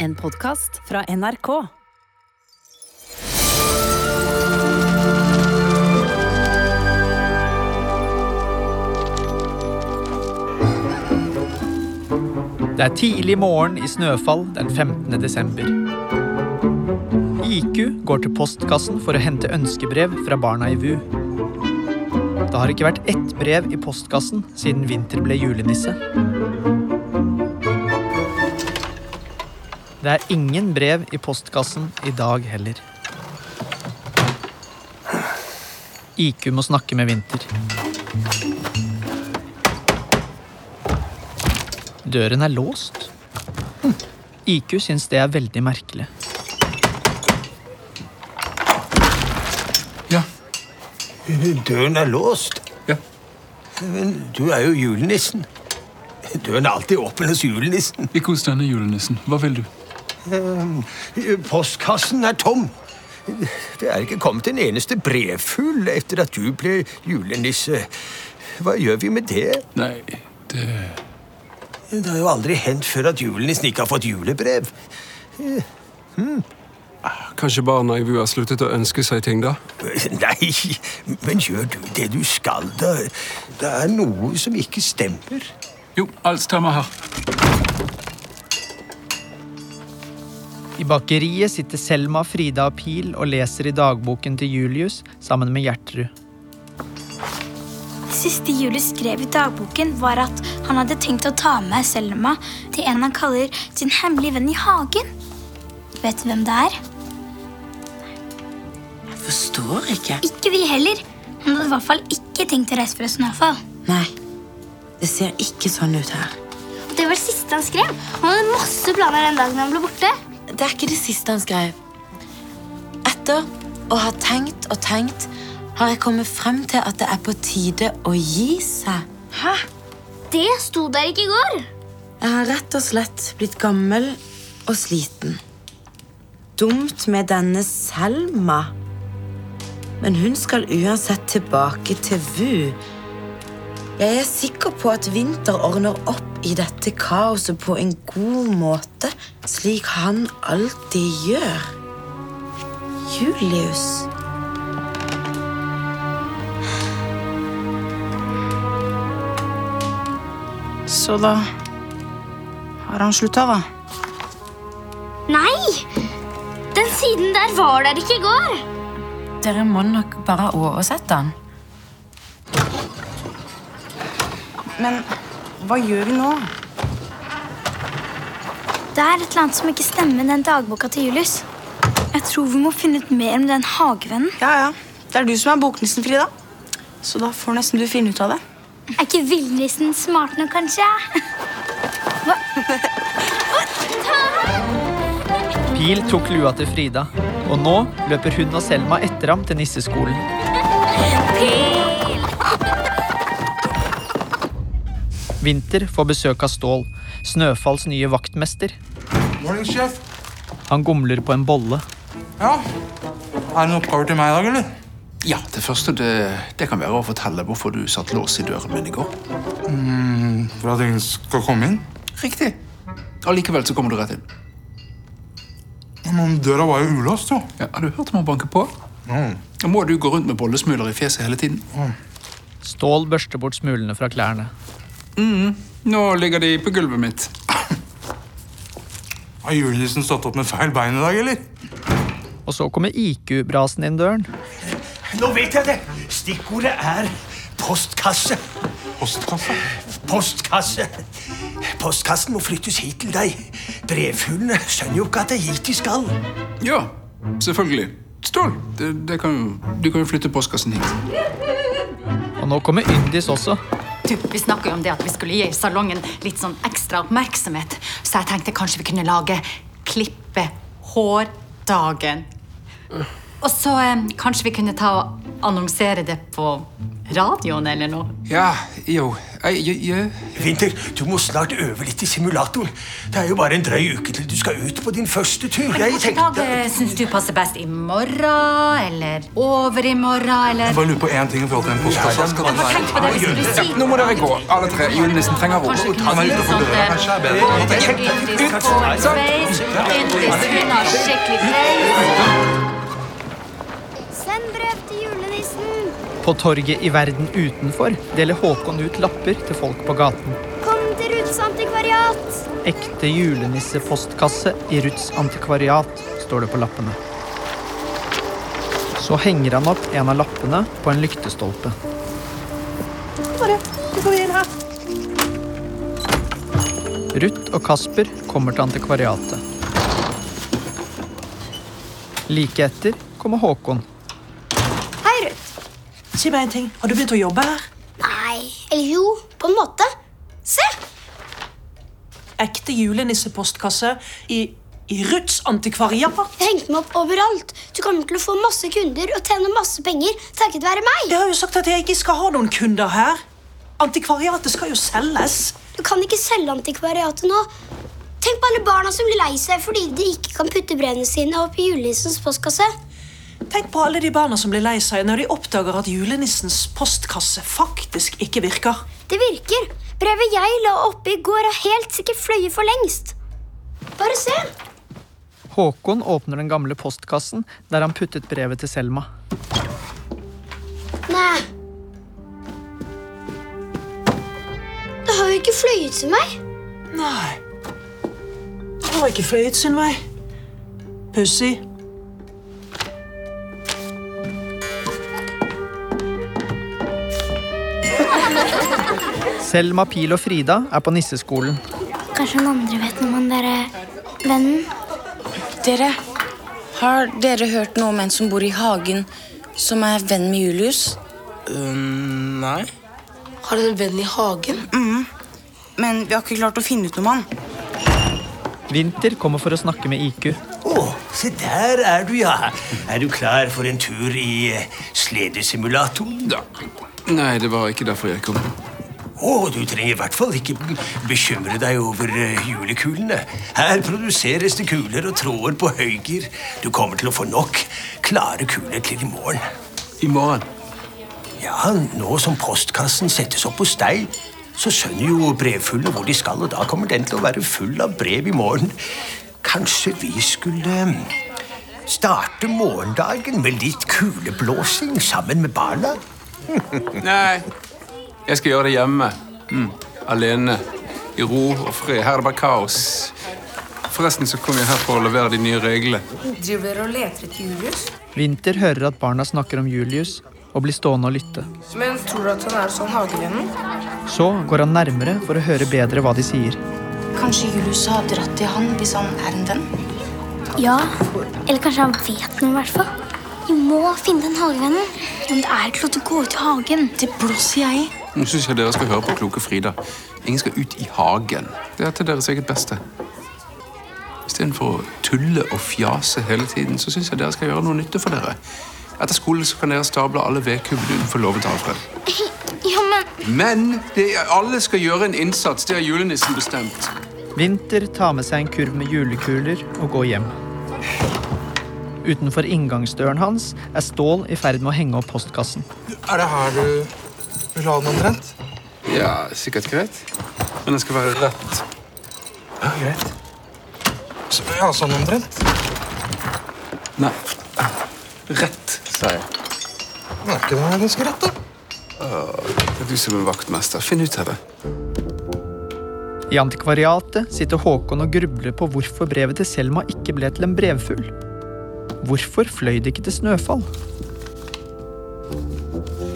En podkast fra NRK. Det er tidlig morgen i snøfall den 15. desember. IQ går til postkassen for å hente ønskebrev fra barna i VU. Det har ikke vært ett brev i postkassen siden Vinter ble julenisse. Det er ingen brev i postkassen i dag heller. IQ må snakke med Vinter. Døren er låst. Hm. IQ syns det er veldig merkelig. Ja. Døren er låst. Ja. Men du er jo julenissen. Døren er alltid åpen hos julenissen. Ikke hos denne julenissen. Hva vil du? Postkassen er tom. Det er ikke kommet en eneste brevfugl etter at du ble julenisse. Hva gjør vi med det? Nei, det Det har jo aldri hendt før at julenissen ikke har fått julebrev. Kanskje barna i VU har sluttet å ønske seg ting, da? Nei, men gjør du det du skal, da? Det er noe som ikke stemmer. Jo, alt stemmer her. I bakeriet sitter Selma, Frida og Pil og leser i dagboken til Julius sammen med Gjertrud. Det siste Julius skrev i dagboken, var at han hadde tenkt å ta med Selma til en han kaller sin hemmelige venn i hagen. Vet du hvem det er? Jeg forstår ikke. Ikke vi heller. Han hadde i hvert fall ikke tenkt å reise fra Snøfall. Nei, det ser ikke sånn ut her. Det var det siste han skrev. Han hadde masse planer den dagen han ble borte. Det er ikke det siste han skrev. Etter å ha tenkt og tenkt har jeg kommet frem til at det er på tide å gi seg. Hæ? Det sto der ikke i går. Jeg har rett og slett blitt gammel og sliten. Dumt med denne Selma. Men hun skal uansett tilbake til VU. Jeg er sikker på at Vinter ordner opp i dette kaoset på en god måte, slik han alltid gjør. Julius. Så da har han slutta, da. Nei! Den siden der var der ikke i går. Dere må nok bare ha oversett den. Men hva gjør vi nå? Det er et eller annet som ikke stemmer med den dagboka til Julius. Jeg tror vi må finne ut mer om den hagevennen. Ja, ja. Det er du som er boknissen, Frida. Så da får nesten du finne ut av det. Er ikke villnissen smart nok, kanskje? Pil tok lua til Frida, og nå løper hun og Selma etter ham til nisseskolen. Pil! Vinter får besøk av Stål, Snøfalls nye vaktmester. Morning, sjef. Han gomler på en bolle. Ja. Er det noen oppgaver til meg i dag, eller? Ja, Det første det, det kan være å fortelle hvorfor du satt lås i døren min i går. For at ingen skal komme inn? Riktig. Allikevel så kommer du rett inn. Men døra var jo ulåst, jo. Ja, Har du hørt om han banke på? Da må du gå rundt med bollesmuler i fjeset hele tiden. Stål børster bort smulene fra klærne. Nå ligger de på gulvet mitt. Har julenissen stått opp med feil bein i dag, eller? Og så kommer IQ-brasen inn døren. Nå vet jeg det! Stikkordet er postkasse. Postkasse. Postkasse. Postkassen må flyttes hit til deg. Brevfuglene skjønner jo ikke at det er hit de skal. Ja, selvfølgelig. Stål, det, det kan, du kan jo flytte postkassen hit. Og nå kommer Yndis også. Du, Vi snakka jo om det at vi skulle gi salongen litt sånn ekstra oppmerksomhet. Så jeg tenkte kanskje vi kunne lage klippe hårdagen. Og så eh, kanskje vi kunne ta og annonsere det på radioen eller noe. Ja, jo. Vinter, du må snart øve litt i simulatoren. Det er jo bare en drøy uke til du skal ut på din første tur. Jeg Hvilken dag eh, syns du passer best? I morgen eller over i morgen eller Jeg bare lurer på én ting i forhold til en postkasse. Nå må dere gå, alle tre. Julenissen trenger ro. Kanskje vi ute for kunne ut si og få døra. Kanskje er bedre. eh, Yndis På torget i verden utenfor deler Håkon ut lapper til folk på gaten. Kom til Ruths antikvariat. Ekte julenissepostkasse i Ruths antikvariat, står det på lappene. Så henger han opp en av lappene på en lyktestolpe. Ruth og Kasper kommer til antikvariatet. Like etter kommer Håkon. Si meg en ting. Har du begynt å jobbe her? Nei, eller jo, på en måte. Se! Ekte julenissepostkasse i, i Ruths antikvariat. Jeg hengte meg opp overalt. Du kommer til å få masse kunder og tjene masse penger takket være meg. Jeg har jo sagt at jeg ikke skal ha noen kunder her. Antikvariatet skal jo selges. Du kan ikke selge antikvariatet nå. Tenk på alle barna som blir lei seg fordi de ikke kan putte brevene sine opp i julenissens postkasse. Tenk på alle de barna som blir lei seg når de oppdager at julenissens postkasse faktisk ikke virker. Det virker. Brevet jeg la oppe i går, har helt sikkert fløyet for lengst. Bare se. Håkon åpner den gamle postkassen der han puttet brevet til Selma. Nei. Det har jo ikke fløyet til meg. Nei. Det har ikke fløyet sin vei. Pussig. Selma, Pil og Frida er på nisseskolen. Kanskje noen andre vet noe om han derre vennen? Dere, har dere hørt noe om en som bor i hagen, som er venn med Julius? nei. Har dere en venn i hagen? Mm. Men vi har ikke klart å finne ut noe om han. Vinter kommer for å snakke med IQ. Se der er du, ja. Er du klar for en tur i eh, sledesimulatoren? Da. Nei, det var ikke derfor jeg kom. Å, du trenger i hvert fall ikke bekymre deg over eh, julekulene. Her produseres det kuler og tråder på høygir. Du kommer til å få nok klare kuler til i morgen. I morgen? Ja, nå som postkassen settes opp hos deg, så skjønner jo brevfulle hvor de skal, og da kommer den til å være full av brev i morgen. Kanskje vi skulle mm, starte morgendagen med litt kuleblåsing sammen med barna? Nei. Jeg skal gjøre det hjemme. Mm. Alene. I ro og fred. Her er det bare kaos. Forresten så kom jeg her for å levere de nye reglene. Driver dere og leter etter Julius? Vinter hører at barna snakker om Julius og blir stående og lytte. Men tror du at han er sånn hagevennen? Så går han nærmere for å høre bedre hva de sier. Kanskje Julius har dratt til han hvis han er en venn? Ja, eller kanskje han vet noe i hvert fall. Vi må finne den hagevennen. Men det er ikke lov til å gå ut i hagen. Det blåser jeg i. Nå syns jeg dere skal høre på kloke Frida. Ingen skal ut i hagen. Det er til deres eget beste. Istedenfor å tulle og fjase hele tiden, så syns jeg dere skal gjøre noe nytte for dere. Etter skolen så kan dere stable alle vedkubbene utenfor låven til Alfred. Ja, men Men det er, alle skal gjøre en innsats. Det har julenissen bestemt. Vinter tar med seg en kurv med julekuler og går hjem. Utenfor inngangsdøren hans er Stål i ferd med å henge opp postkassen. Er det her du vil ha den omtrent? Ja, sikkert greit. Men den skal være rett. Ja, greit. Så, ja, sånn omtrent? Nei. Rett, sa jeg. Den er ikke det ganske rett, da? Det er du som er vaktmester. Finn ut av det. I antikvariatet sitter Håkon og grubler på hvorfor brevet til Selma ikke ble til en brevfugl. Hvorfor fløy det ikke til Snøfall?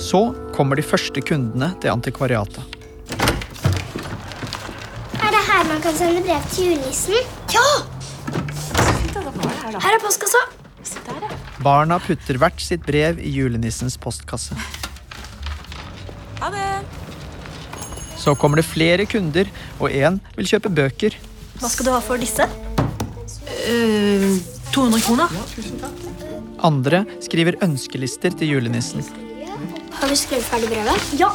Så kommer de første kundene til antikvariatet. er det her man kan sende brev til julenissen? Ja! Her er postkassa. Barna putter hvert sitt brev i julenissens postkasse. Ha det. Så kommer det flere kunder, og én vil kjøpe bøker. Hva skal du ha for disse? Uh, 200 kroner. Andre skriver ønskelister til julenissen. Har du skrevet ferdig brevet? Ja.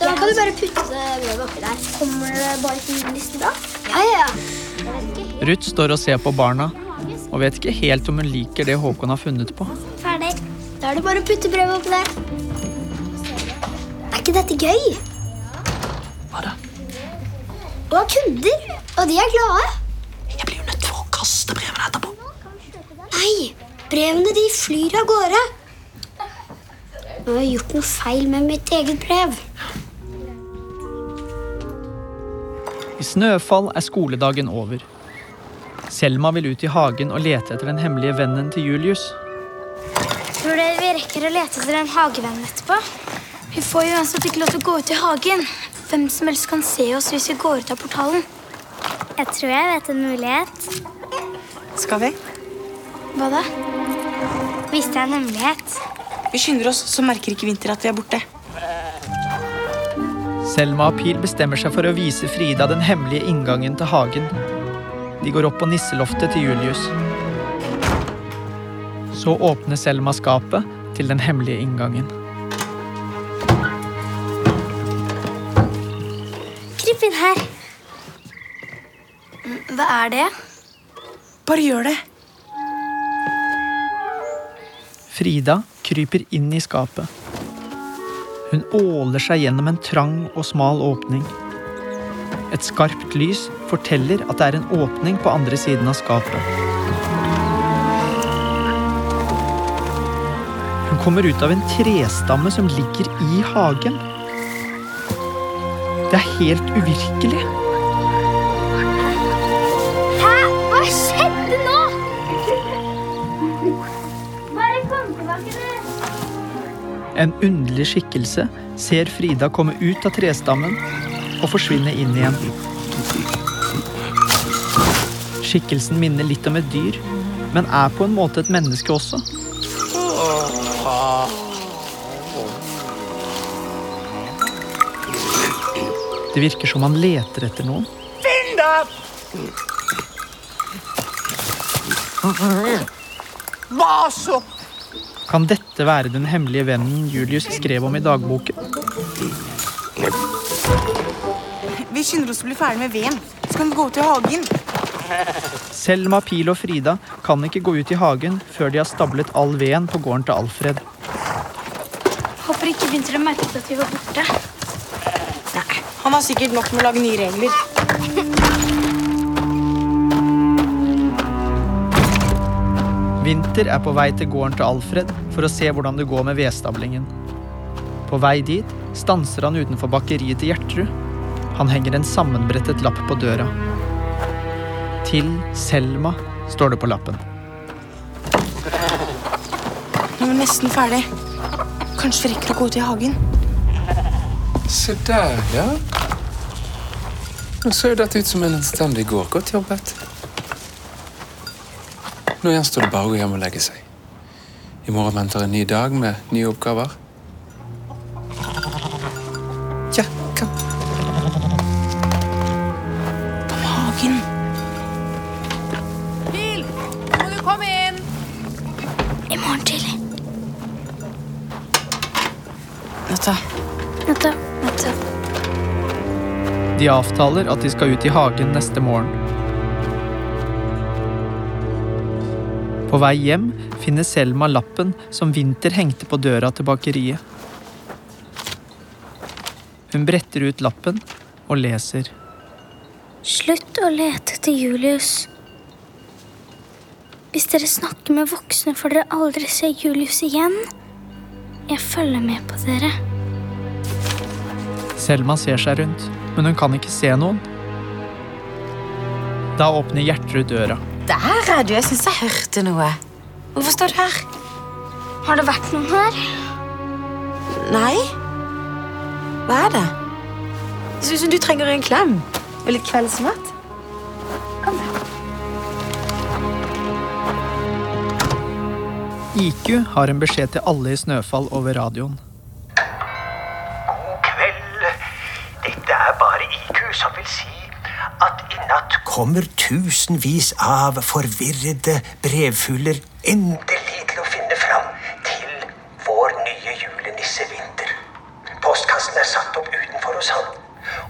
Da kan du bare putte brevet oppi der. Kommer det bare til julenissen da? Ja, ja, ja. Ruth står og ser på barna og vet ikke helt om hun liker det Håkon har funnet på. Ferdig. Da er det bare å putte brevet oppi der. Ikke dette gøy? Hva da? Og kunder. Og de er glade. Jeg blir jo nødt til å kaste brevene etterpå. Nei, Brevene de flyr av gårde. Nå har jeg gjort noe feil med mitt eget brev. I snøfall er skoledagen over. Selma vil ut i hagen og lete etter den hemmelige vennen til Julius. Tror dere vi rekker å lete etter en hagevenn etterpå? Vi får jo uansett ikke lov til å gå ut i hagen. Hvem som helst kan se oss hvis vi går ut av portalen. Jeg tror jeg vet en mulighet. Skal vi? Hva da? Hvis det er en hemmelighet? Vi skynder oss, så merker ikke Vinter at vi er borte. Selma og Pil bestemmer seg for å vise Frida den hemmelige inngangen til hagen. De går opp på nisseloftet til Julius. Så åpner Selma skapet til den hemmelige inngangen. Hva er det? Bare gjør det. Frida kryper inn i skapet. Hun åler seg gjennom en trang og smal åpning. Et skarpt lys forteller at det er en åpning på andre siden av skapet. Hun kommer ut av en trestamme som ligger i hagen. Det er helt uvirkelig. En underlig skikkelse ser Frida komme ut av trestammen og forsvinne inn igjen. Skikkelsen minner litt om et dyr, men er på en måte et menneske også. Det virker som han leter etter noen. Finn det! Hva så? Kan dette være den hemmelige vennen Julius skrev om i dagboken? Vi skynder oss å bli ferdig med veden. Så kan vi gå ut i hagen. Selma, Pil og Frida kan ikke gå ut i hagen før de har stablet all veden på gården til Alfred. Håper ikke begynte å merket at vi var borte. Nei, Han har sikkert nok med å lage nye regler. Vinter er på vei til gården til Alfred for å se hvordan det går med vedstablingen. På vei dit stanser han utenfor bakeriet til Gjertrud. Han henger en sammenbrettet lapp på døra. Til Selma, står det på lappen. Nå er vi nesten ferdig. Kanskje vi rekker å gå ut i hagen. Se der, ja. Nå ser jo dette ut som en anstendig gård. Godt jobbet. Nå gjenstår det bare å gå hjem og legge seg. I morgen venter en ny dag med nye oppgaver. Ja, kom. På Hagen. Pil, må du komme inn? I morgen tidlig. Natta. Natta. Natta. De avtaler at de skal ut i hagen neste morgen. På vei hjem finner Selma lappen som Vinter hengte på døra til bakeriet. Hun bretter ut lappen og leser. Slutt å lete etter Julius. Hvis dere snakker med voksne, får dere aldri se Julius igjen. Jeg følger med på dere. Selma ser seg rundt, men hun kan ikke se noen. Da åpner Gjertrud døra. Der er du. Jeg syns jeg hørte noe. Hvorfor står du her? Har det vært noen her? Nei. Hva er det? Det ser ut som du trenger en klem og litt kveldsmat. IQ har en beskjed til alle i Snøfall over radioen. God kveld. Dette er bare IQ som vil si kommer tusenvis av forvirrede brevfugler endelig til å finne fram til vår nye julenissevinter. Postkassen er satt opp utenfor hos han,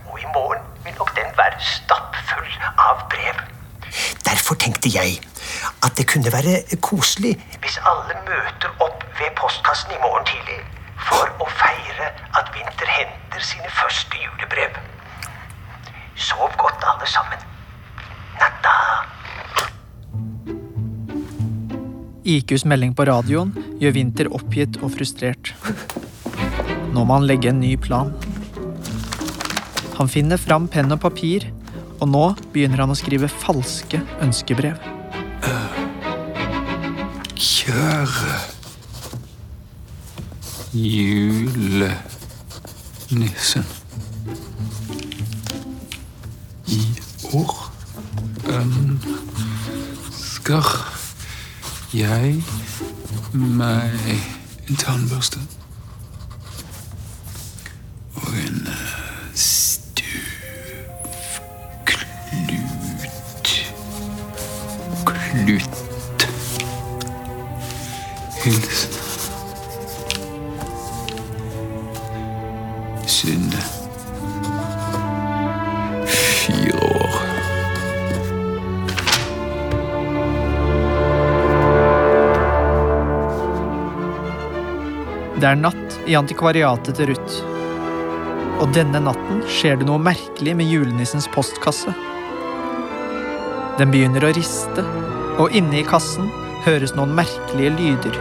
og i morgen vil nok den være stappfull av brev. Derfor tenkte jeg at det kunne være koselig hvis alle møter opp ved postkassen i morgen tidlig for å feire at Vinter henter sine første julebrev. Sov godt, alle sammen. IQs melding på radioen gjør Winter oppgitt og frustrert. Nå må han legge en ny plan. Han finner fram penn og papir, og nå begynner han å skrive falske ønskebrev. Kjære julenissen. I år ønsker jeg meg en tannbørste. Det er natt i antikvariatet til Ruth. Og denne natten skjer det noe merkelig med julenissens postkasse. Den begynner å riste, og inne i kassen høres noen merkelige lyder.